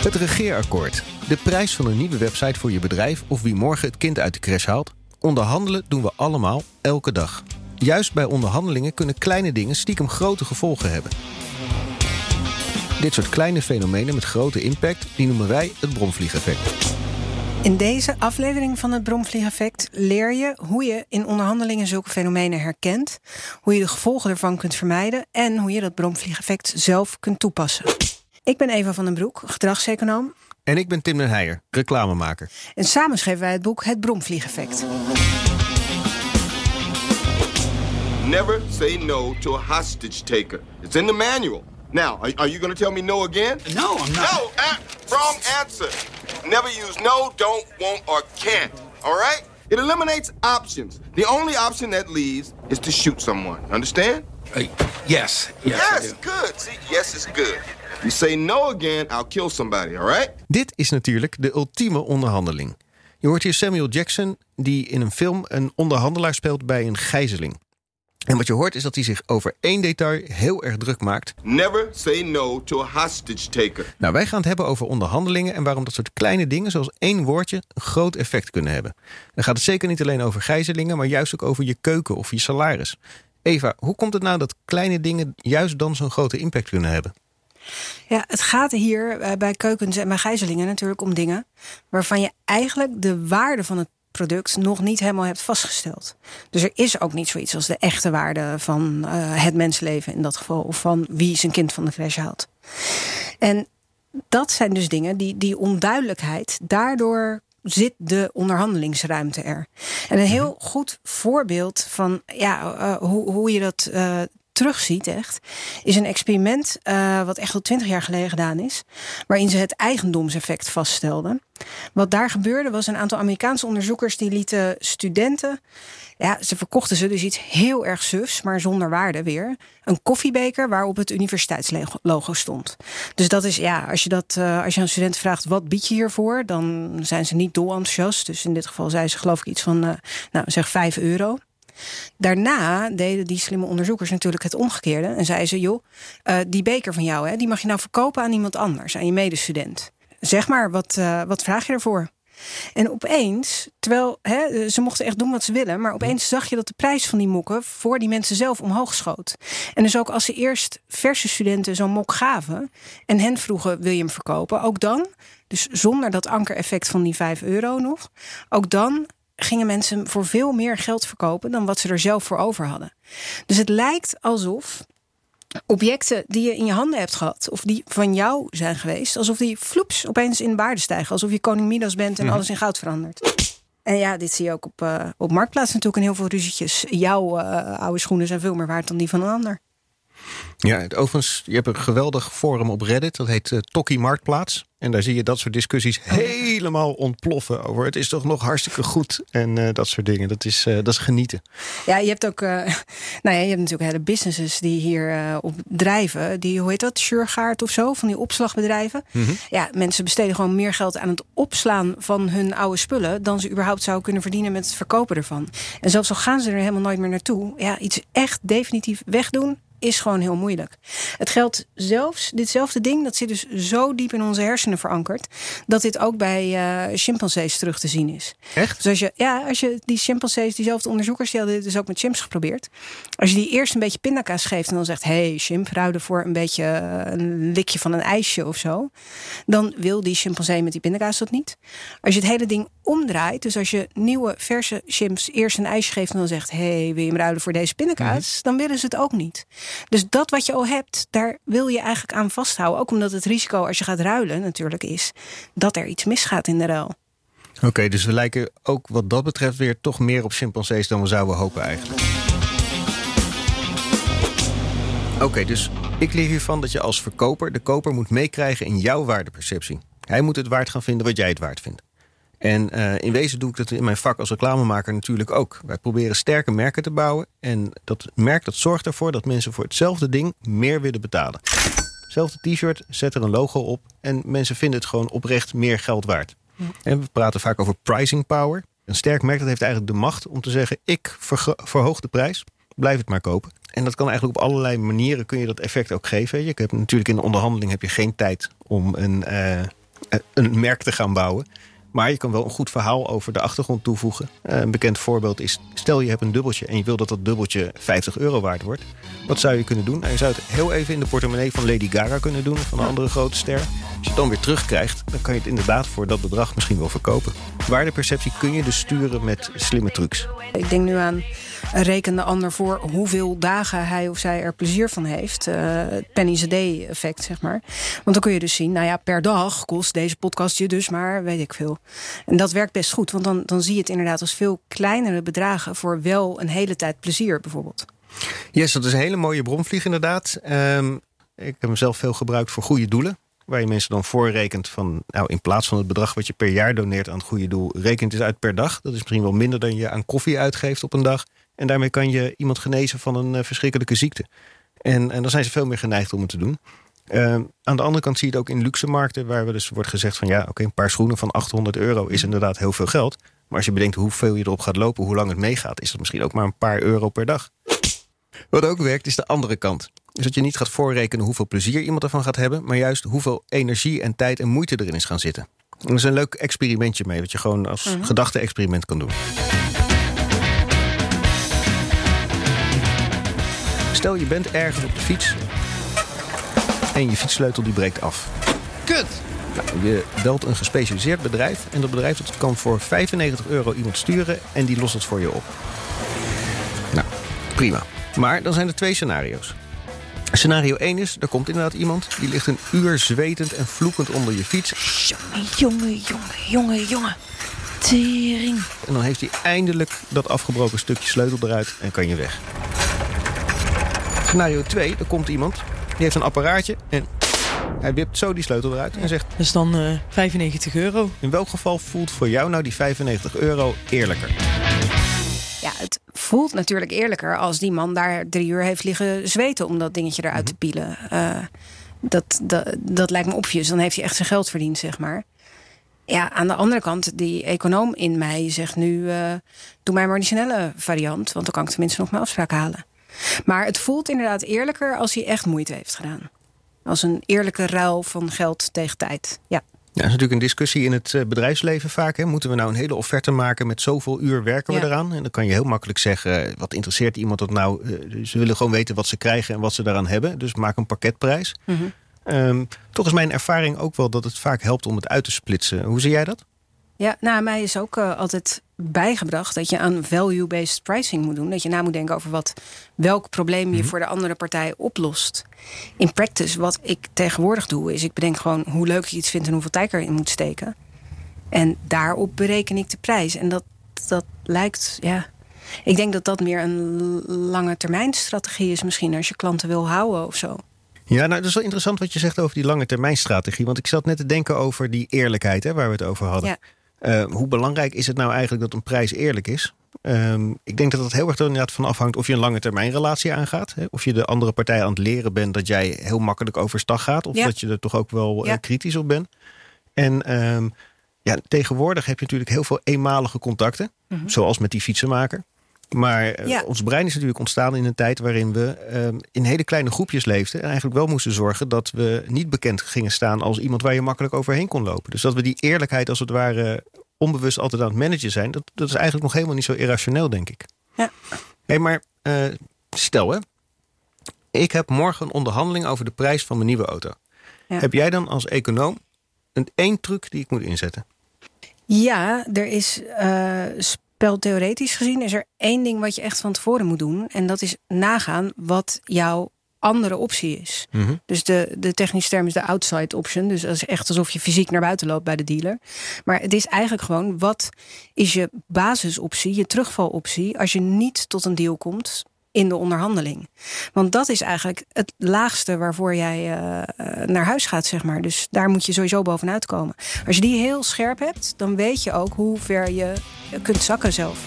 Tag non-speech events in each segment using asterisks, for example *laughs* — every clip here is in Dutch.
Het regeerakkoord. De prijs van een nieuwe website voor je bedrijf of wie morgen het kind uit de crash haalt. Onderhandelen doen we allemaal, elke dag. Juist bij onderhandelingen kunnen kleine dingen stiekem grote gevolgen hebben. Dit soort kleine fenomenen met grote impact, die noemen wij het bromvliegeffect. In deze aflevering van het bromvliegeffect leer je hoe je in onderhandelingen zulke fenomenen herkent, hoe je de gevolgen ervan kunt vermijden en hoe je dat bromvliegeffect zelf kunt toepassen. Ik ben Eva van den Broek, gedragseconoom. En ik ben Tim den Heijer, reclamemaker. En samen schreven wij het boek Het Bromvliegeffect. Never say no to a hostage taker. It's in the manual. Now, are, you going to tell me no again? No, I'm not. No, uh, wrong answer. Never use no, don't, won't, or can't. All right? It eliminates options. The only option that leaves is to shoot someone. Understand? Uh, yes, yes, I yes, do. good. See, yes is good. You say no again, I'll kill somebody, all right? Dit is natuurlijk de ultieme onderhandeling. Je hoort hier Samuel Jackson, die in een film een onderhandelaar speelt bij een gijzeling. En wat je hoort is dat hij zich over één detail heel erg druk maakt. Never say no to a hostage taker. Nou, wij gaan het hebben over onderhandelingen en waarom dat soort kleine dingen, zoals één woordje, een groot effect kunnen hebben. Dan gaat het zeker niet alleen over gijzelingen, maar juist ook over je keuken of je salaris. Eva, hoe komt het nou dat kleine dingen juist dan zo'n grote impact kunnen hebben? Ja, het gaat hier eh, bij keukens en bij gijzelingen natuurlijk om dingen waarvan je eigenlijk de waarde van het product nog niet helemaal hebt vastgesteld. Dus er is ook niet zoiets als de echte waarde van uh, het mensleven in dat geval, of van wie zijn kind van de crash haalt. En dat zijn dus dingen die, die onduidelijkheid, daardoor zit de onderhandelingsruimte er. En een heel goed voorbeeld van ja, uh, hoe, hoe je dat uh, terugziet echt, is een experiment uh, wat echt al twintig jaar geleden gedaan is, waarin ze het eigendomseffect vaststelden. Wat daar gebeurde was een aantal Amerikaanse onderzoekers die lieten studenten, ja, ze verkochten ze dus iets heel erg sufs, maar zonder waarde weer, een koffiebeker waarop het universiteitslogo stond. Dus dat is ja, als je dat, uh, als je aan studenten vraagt wat bied je hiervoor, dan zijn ze niet dol enthousiast. Dus in dit geval zei ze geloof ik iets van, uh, nou zeg 5 euro. Daarna deden die slimme onderzoekers natuurlijk het omgekeerde. En zeiden ze, joh, uh, die beker van jou, hè, die mag je nou verkopen aan iemand anders, aan je medestudent. Zeg maar, wat, uh, wat vraag je ervoor? En opeens, terwijl hè, ze mochten echt doen wat ze willen, maar opeens zag je dat de prijs van die mokken voor die mensen zelf omhoog schoot. En dus ook als ze eerst verse studenten zo'n mok gaven en hen vroegen: wil je hem verkopen? Ook dan, dus zonder dat ankereffect van die 5 euro nog, ook dan gingen mensen voor veel meer geld verkopen dan wat ze er zelf voor over hadden. Dus het lijkt alsof objecten die je in je handen hebt gehad, of die van jou zijn geweest, alsof die floeps opeens in waarde stijgen. Alsof je koning Midas bent en alles in goud verandert. En ja, dit zie je ook op, uh, op Marktplaats natuurlijk in heel veel ruzietjes. Jouw uh, oude schoenen zijn veel meer waard dan die van een ander. Ja, overigens, je hebt een geweldig forum op Reddit. Dat heet uh, Tokkie Marktplaats. En daar zie je dat soort discussies helemaal ontploffen over. Het is toch nog hartstikke goed en uh, dat soort dingen. Dat is, uh, dat is genieten. Ja, je hebt ook, uh, *laughs* nou ja, je hebt natuurlijk hele businesses die hier op drijven. Die, hoe heet dat, Surgaard of zo, van die opslagbedrijven. Mm -hmm. Ja, mensen besteden gewoon meer geld aan het opslaan van hun oude spullen... dan ze überhaupt zouden kunnen verdienen met het verkopen ervan. En zelfs al gaan ze er helemaal nooit meer naartoe. Ja, iets echt definitief wegdoen, is gewoon heel moeilijk. Het geldt zelfs, ditzelfde ding, dat zit dus zo diep in onze hersenen verankerd, dat dit ook bij uh, chimpansees terug te zien is. Echt? Dus als je, ja, als je die chimpansees, diezelfde onderzoekers, die hadden dit dus ook met chimps geprobeerd. Als je die eerst een beetje pindakaas geeft en dan zegt, hey chimp, ruiden voor een beetje een likje van een ijsje of zo, dan wil die chimpansee met die pindakaas dat niet. Als je het hele ding omdraait, dus als je nieuwe verse chimps eerst een ijsje geeft en dan zegt, hey, wil je hem ruilen voor deze pindakaas, mm. dan willen ze het ook niet. Dus dat wat je al hebt, daar wil je eigenlijk aan vasthouden. Ook omdat het risico als je gaat ruilen natuurlijk is dat er iets misgaat in de ruil. Oké, dus we lijken ook wat dat betreft weer toch meer op chimpansees dan we zouden hopen eigenlijk. Oké, dus ik leer hiervan dat je als verkoper de koper moet meekrijgen in jouw waardeperceptie. Hij moet het waard gaan vinden wat jij het waard vindt. En uh, in wezen doe ik dat in mijn vak als reclamemaker natuurlijk ook. Wij proberen sterke merken te bouwen. En dat merk dat zorgt ervoor dat mensen voor hetzelfde ding meer willen betalen. Hetzelfde t-shirt, zet er een logo op. En mensen vinden het gewoon oprecht meer geld waard. Ja. En we praten vaak over pricing power. Een sterk merk dat heeft eigenlijk de macht om te zeggen... ik verhoog de prijs, blijf het maar kopen. En dat kan eigenlijk op allerlei manieren kun je dat effect ook geven. Je hebt natuurlijk in de onderhandeling heb je geen tijd om een... Uh, eh, een merk te gaan bouwen. Maar je kan wel een goed verhaal over de achtergrond toevoegen. Eh, Een bekend voorbeeld is, stel je hebt een dubbeltje en je wil dat dat dubbeltje 50 euro waard wordt. Wat zou je kunnen doen? Nou, je zou het heel even in de portemonnee van Lady Gaga kunnen doen, van een andere grote ster. Als je het dan weer terugkrijgt, dan kan je het inderdaad voor dat bedrag misschien wel verkopen. Waardeperceptie kun je dus sturen met slimme trucs. Ik denk nu aan reken de ander voor hoeveel dagen hij of zij er plezier van heeft. Eh, Het penny's a day effect, zeg maar. Want dan kun je dus zien, nou ja, per dag kost deze podcast je dus maar, weet ik veel. En dat werkt best goed, want dan, dan zie je het inderdaad als veel kleinere bedragen voor wel een hele tijd plezier, bijvoorbeeld. Yes, dat is een hele mooie bromvlieg inderdaad. Ehm, ik heb hem zelf veel gebruikt voor goede doelen. Waar je mensen dan voorrekent van, nou in plaats van het bedrag wat je per jaar doneert aan het goede doel, rekent het uit per dag. Dat is misschien wel minder dan je aan koffie uitgeeft op een dag. En daarmee kan je iemand genezen van een eh, verschrikkelijke ziekte. En, en dan zijn ze veel meer geneigd om het te doen. Ehm, aan de andere kant zie je het ook in luxe markten, waar we dus wordt gezegd van ja, oké, een paar schoenen van 800 euro is inderdaad heel veel geld. Maar als je bedenkt hoeveel je erop gaat lopen, hoe lang het meegaat, is dat misschien ook maar een paar euro per dag. Wat ook werkt, is de andere kant. Dus dat je niet gaat voorrekenen hoeveel plezier iemand ervan gaat hebben, maar juist hoeveel energie en tijd en moeite erin is gaan zitten. En er is een leuk experimentje mee, wat je gewoon als gedachte-experiment kan doen. Stel je bent ergens op de fiets en je fietssleutel die breekt af. Kut! Nou, je belt een gespecialiseerd bedrijf en dat bedrijf dat kan voor 95 euro iemand sturen en die lost het voor je op. Nou, prima. Maar dan zijn er twee scenario's. Scenario 1 is, er komt inderdaad iemand... die ligt een uur zwetend en vloekend onder je fiets... Jongen, jongen, jongen, jongen, jongen. Tering. en dan heeft hij eindelijk dat afgebroken stukje sleutel eruit en kan je weg. Scenario 2, er komt iemand, die heeft een apparaatje... en hij wipt zo die sleutel eruit en zegt... Dat is dan eh 95 euro. in welk geval voelt voor jou nou die 95 euro eerlijker? Ja, het voelt natuurlijk eerlijker als die man daar drie uur heeft liggen zweten om dat dingetje eruit te pielen. Eh, dat, dat, dat lijkt me obvious. Dan heeft hij echt zijn geld verdiend, zeg maar. Ja, aan de andere kant, die econoom in mij zegt nu: eh, doe mij maar die snelle variant, want dan kan ik tenminste nog mijn afspraak halen. Maar het voelt inderdaad eerlijker als hij echt moeite heeft gedaan. Als een eerlijke ruil van geld tegen tijd. Ja. Ja, dat is natuurlijk een discussie in het eh, bedrijfsleven vaak. Hè. Moeten we nou een hele offerte maken met zoveel uur werken we Ja. eraan? En dan kan je heel makkelijk zeggen, wat interesseert iemand dat nou? Eh, Ze willen gewoon weten wat ze krijgen en wat ze daaraan hebben. Dus maak een pakketprijs. Mhm. Ehm, toch is mijn ervaring ook wel dat het vaak helpt om het uit te splitsen. Hoe zie jij dat? Ja, nou, mij is ook eh, altijd bijgebracht dat je aan value-based pricing moet doen. Dat je na moet denken over wat, welk probleem je voor de andere partij oplost. In practice, wat ik tegenwoordig doe, is ik bedenk gewoon hoe leuk ik iets vind en hoeveel tijd ik erin moet steken. En daarop bereken ik de prijs. En dat, dat lijkt, ja. Ik denk dat dat meer een lange termijn strategie is, misschien als je klanten wil houden of zo. Ja, nou, dat is wel interessant wat je zegt over die lange termijn strategie. Want ik zat net te denken over die eerlijkheid hè, waar we het over hadden. Ja. Eh, hoe belangrijk is het nou eigenlijk dat een prijs eerlijk is? Ehm, ik denk dat het heel erg er inderdaad van afhangt of je een lange termijn relatie aangaat. Hè? Of je de andere partij aan het leren bent dat jij heel makkelijk overstag gaat. Of Ja. dat je er toch ook wel eh, kritisch op bent. En ehm, ja, tegenwoordig heb je natuurlijk heel veel eenmalige contacten. Zoals met die fietsenmaker. Maar eh, Mhm. Ja. ons brein is natuurlijk ontstaan in een tijd waarin we ehm, in hele kleine groepjes leefden. En eigenlijk wel moesten zorgen dat we niet bekend gingen staan als iemand waar je makkelijk overheen kon lopen. Dus dat we die eerlijkheid als het ware onbewust altijd aan het managen zijn. Dat, dat is eigenlijk nog helemaal niet zo irrationeel, denk ik. Ja. Hé, maar eh, stel hè. Ik heb morgen een onderhandeling over de prijs van mijn nieuwe auto. Ja. Heb jij dan als econoom een één truc die ik moet inzetten? Ja, er is eh speltheoretisch gezien is er één ding wat je echt van tevoren moet doen. En dat is nagaan wat jouw andere optie is. Dus de, de technische term is de outside option. Dus dat is echt alsof je fysiek naar buiten loopt bij de dealer. Maar het is eigenlijk gewoon wat is je basisoptie, je terugvaloptie, als je niet tot een deal komt in de onderhandeling. Want dat is eigenlijk het laagste waarvoor jij eh, eh, naar huis gaat, zeg maar. Dus daar moet je sowieso bovenuit komen. Als je die heel scherp hebt, dan weet je ook hoe ver je kunt zakken zelf.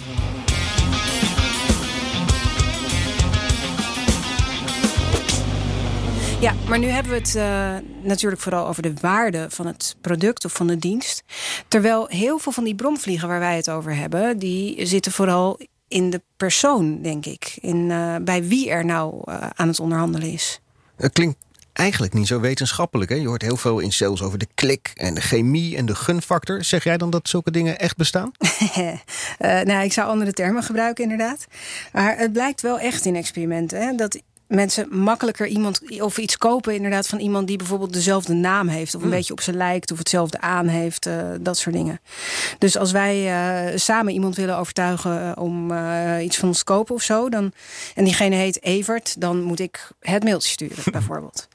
Ja, maar nu hebben we het eh, natuurlijk vooral over de waarde van het product of van de dienst. Terwijl heel veel van die bromvliegen waar wij het over hebben, die zitten vooral in de persoon, denk ik. In, eh, bij wie er nou eh, aan het onderhandelen is. Het klinkt eigenlijk niet zo wetenschappelijk. Hè? Je hoort heel veel in sales over de klik en de chemie en de gunfactor. Zeg jij dan dat zulke dingen echt bestaan? uh, *laughs* nou, ik zou andere termen gebruiken, inderdaad. Maar het blijkt wel echt in experimenten hè, dat mensen makkelijker iemand of iets kopen, inderdaad, van iemand die bijvoorbeeld dezelfde naam heeft, of een hmm. beetje op ze lijkt, of hetzelfde aan heeft, uh, dat soort dingen. Dus als wij uh, samen iemand willen overtuigen om uh, iets van ons te kopen of zo, dan, en diegene heet Evert, dan moet ik het mailtje sturen, *laughs* bijvoorbeeld.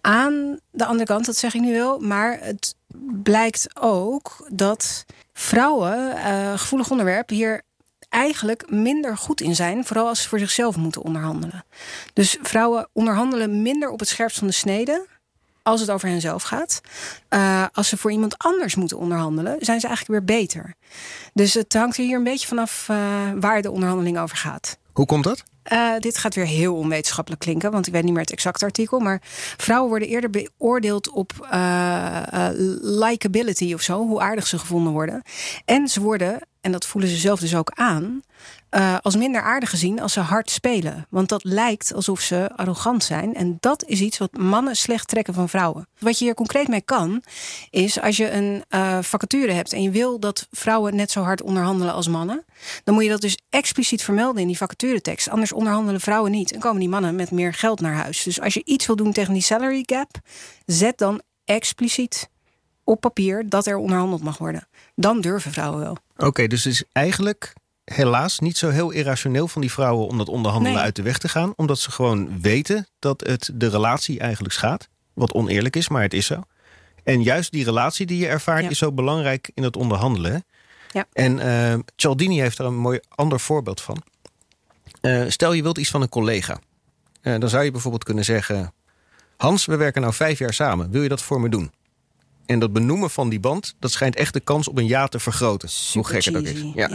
Aan de andere kant, dat zeg ik nu wel, maar het blijkt ook dat vrouwen, gevoelig onderwerp, hier eigenlijk minder goed in zijn, vooral als ze voor zichzelf moeten onderhandelen. Dus vrouwen onderhandelen minder op het scherpst van de snede als het over henzelf gaat. Uh, als ze voor iemand anders moeten onderhandelen, zijn ze eigenlijk weer beter. Dus het hangt er hier een beetje vanaf uh, waar de onderhandeling over gaat. Hoe komt dat? Uh, dit gaat weer heel onwetenschappelijk klinken, want ik weet niet meer het exacte artikel. Maar vrouwen worden eerder beoordeeld op uh, uh, likability of zo, hoe aardig ze gevonden worden. En ze worden en dat voelen ze zelf dus ook aan, uh, als minder aardig gezien als ze hard spelen. Want dat lijkt alsof ze arrogant zijn. En dat is iets wat mannen slecht trekken van vrouwen. Wat je hier concreet mee kan, is als je een uh, vacature hebt en je wil dat vrouwen net zo hard onderhandelen als mannen, dan moet je dat dus expliciet vermelden in die vacaturetekst. Anders onderhandelen vrouwen niet en komen die mannen met meer geld naar huis. Dus als je iets wil doen tegen die salary gap, zet dan expliciet op papier dat er onderhandeld mag worden. Dan durven vrouwen wel. Oké, dus het is eigenlijk helaas niet zo heel irrationeel van die vrouwen om dat onderhandelen uit de weg te gaan. Omdat ze gewoon weten dat het de relatie eigenlijk schaadt. Wat oneerlijk is, maar het is zo. En juist die relatie die je ervaart is zo belangrijk in het onderhandelen. Ja. En uh, Cialdini heeft er een mooi ander voorbeeld van. Uh, stel je wilt iets van een collega. Uh, dan zou je bijvoorbeeld kunnen zeggen... Hans, we werken nou vijf jaar samen. Wil je dat voor me doen? En dat benoemen van die band, dat schijnt echt de kans op een ja te vergroten. hoe gek het ook is. Ja.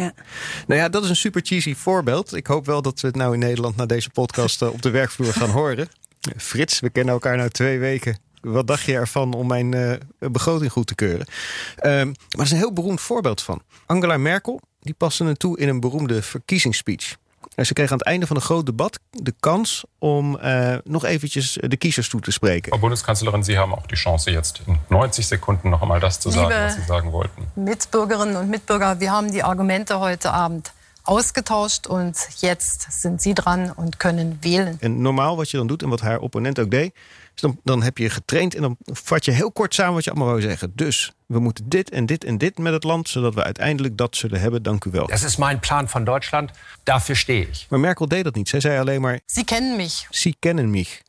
Nou ja, dat is een super cheesy voorbeeld. Ik hoop wel dat we het nou in Nederland na deze podcast eh, op de werkvloer gaan horen. Frits, we kennen elkaar nou twee weken. Wat dacht je ervan om mijn uh, begroting goed te keuren? Um, maar er is een heel beroemd voorbeeld van. Angela Merkel, die paste het toe in een beroemde verkiezingsspeech. En ze kreeg aan het einde van een groot debat de kans om uh, nog eventjes de kiezers toe te spreken. Frau Bundeskanzlerin, Sie haben auch die Chance, jetzt in 90 Sekunden noch einmal das zu sagen, Liebe was Sie sagen wollten. Mitbürgerinnen und Mitbürger, wir haben die Argumente heute Abend ausgetauscht und jetzt sind Sie dran und können wählen. En normaal wat je dan doet en wat haar opponent ook deed, dus dan, dan heb je getraind en dan vat je heel kort samen wat je allemaal wou zeggen. Dus we moeten dit en dit en dit met het land, zodat we uiteindelijk dat zullen hebben. Dank u wel. Dat is mijn plan van Duitsland. Daarvoor stehe ik. Maar Merkel deed dat niet. Zij zei alleen maar. Ze kennen mich. Ze kennen mich.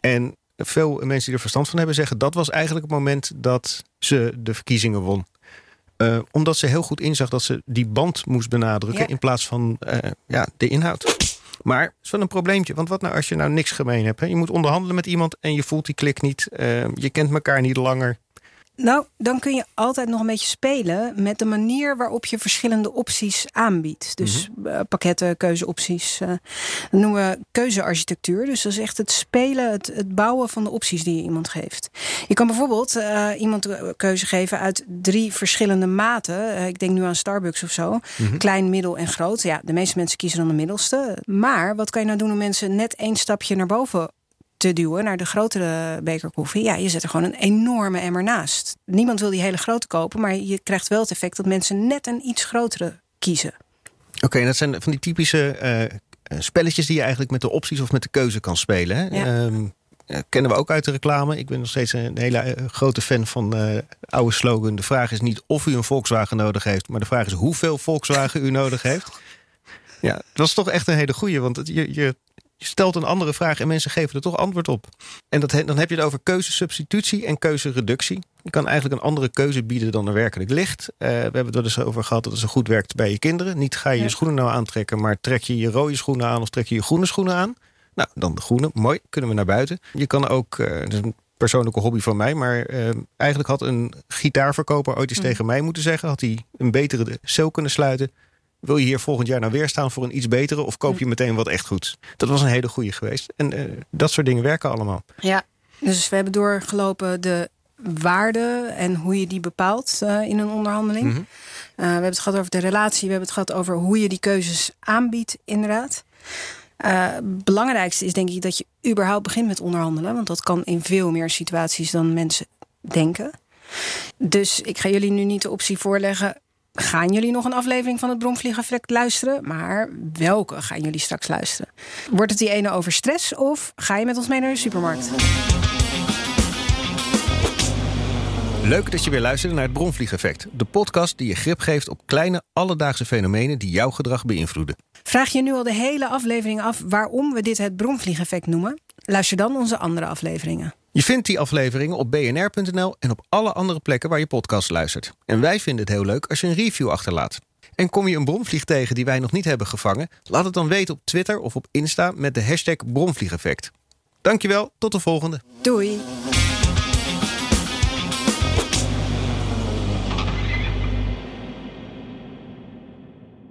En veel mensen die er verstand van hebben zeggen dat was eigenlijk het moment dat ze de verkiezingen won. Uh, omdat ze heel goed inzag dat ze die band moest benadrukken ja. in plaats van uh, ja, de inhoud. Maar het is wel een probleempje. Want wat nou als je nou niks gemeen hebt? Hè? Je moet onderhandelen met iemand en je voelt die klik niet. Uh, je kent elkaar niet langer. Nou, dan kun je altijd nog een beetje spelen met de manier waarop je verschillende opties aanbiedt. Dus mm -hmm. pakketten, keuzeopties. Uh, dat noemen we keuzearchitectuur. Dus dat is echt het spelen, het, het bouwen van de opties die je iemand geeft. Je kan bijvoorbeeld uh, iemand keuze geven uit drie verschillende maten. ik denk nu aan Starbucks of zo. Mm -hmm. Klein, middel en groot. Ja, de meeste mensen kiezen dan de middelste. Maar wat kan je nou doen om mensen net één stapje naar boven te duwen naar de grotere beker koffie. Ja, je zet er gewoon een enorme emmer naast. Niemand wil die hele grote kopen, maar je krijgt wel het effect dat mensen net een iets grotere kiezen. Oké, okay, dat zijn van die typische uh, spelletjes die je eigenlijk met de opties of met de keuze kan spelen. Hè? Ja. Um, kennen we ook uit de reclame. Ik ben nog steeds een hele grote fan van uh, oude slogan. De vraag is niet of u een Volkswagen nodig heeft, maar de vraag is hoeveel Volkswagen u nodig heeft. Ja, dat is toch echt een hele goeie, want je, je je stelt een andere vraag en mensen geven er toch antwoord op. En dat, dan heb je het over keuzesubstitutie en keuzereductie. Je kan eigenlijk een andere keuze bieden dan er werkelijk ligt. Uh, we hebben het er dus over gehad dat het zo goed werkt bij je kinderen. Niet ga je je schoenen nou aantrekken, maar trek je je rode schoenen aan of trek je je groene schoenen aan. Nou, dan de groene. Mooi, kunnen we naar buiten. Je kan ook, uh, dat is een persoonlijke hobby van mij, maar uh, eigenlijk had een gitaarverkoper ooit eens mm. tegen mij moeten zeggen, had hij een betere cel kunnen sluiten wil je hier volgend jaar nou weer staan voor een iets betere of koop je meteen wat echt goed? Dat was een hele goede geweest. En uh, dat soort dingen werken allemaal. Ja, dus we hebben doorgelopen de waarde en hoe je die bepaalt uh, in een onderhandeling. Mm -hmm. uh, we hebben het gehad over de relatie, we hebben het gehad over hoe je die keuzes aanbiedt, inderdaad. Uh, belangrijkste is denk ik dat je überhaupt begint met onderhandelen. Want dat kan in veel meer situaties dan mensen denken. Dus ik ga jullie nu niet de optie voorleggen. Gaan jullie nog een aflevering van het Bromvliegeffect luisteren? Maar welke gaan jullie straks luisteren? Wordt het die ene over stress of ga je met ons mee naar de supermarkt? Leuk dat je weer luistert naar het Bronvliegeffect. De podcast die je grip geeft op kleine alledaagse fenomenen die jouw gedrag beïnvloeden. Vraag je nu al de hele aflevering af waarom we dit het Bronvliegeffect noemen? Luister dan onze andere afleveringen. Je vindt die afleveringen op bnr.nl en op alle andere plekken waar je podcast luistert. En wij vinden het heel leuk als je een review achterlaat. En kom je een bromvlieg tegen die wij nog niet hebben gevangen? Laat het dan weten op Twitter of op Insta met de hashtag Bromvliegeffect. Dankjewel, tot de volgende. Doei.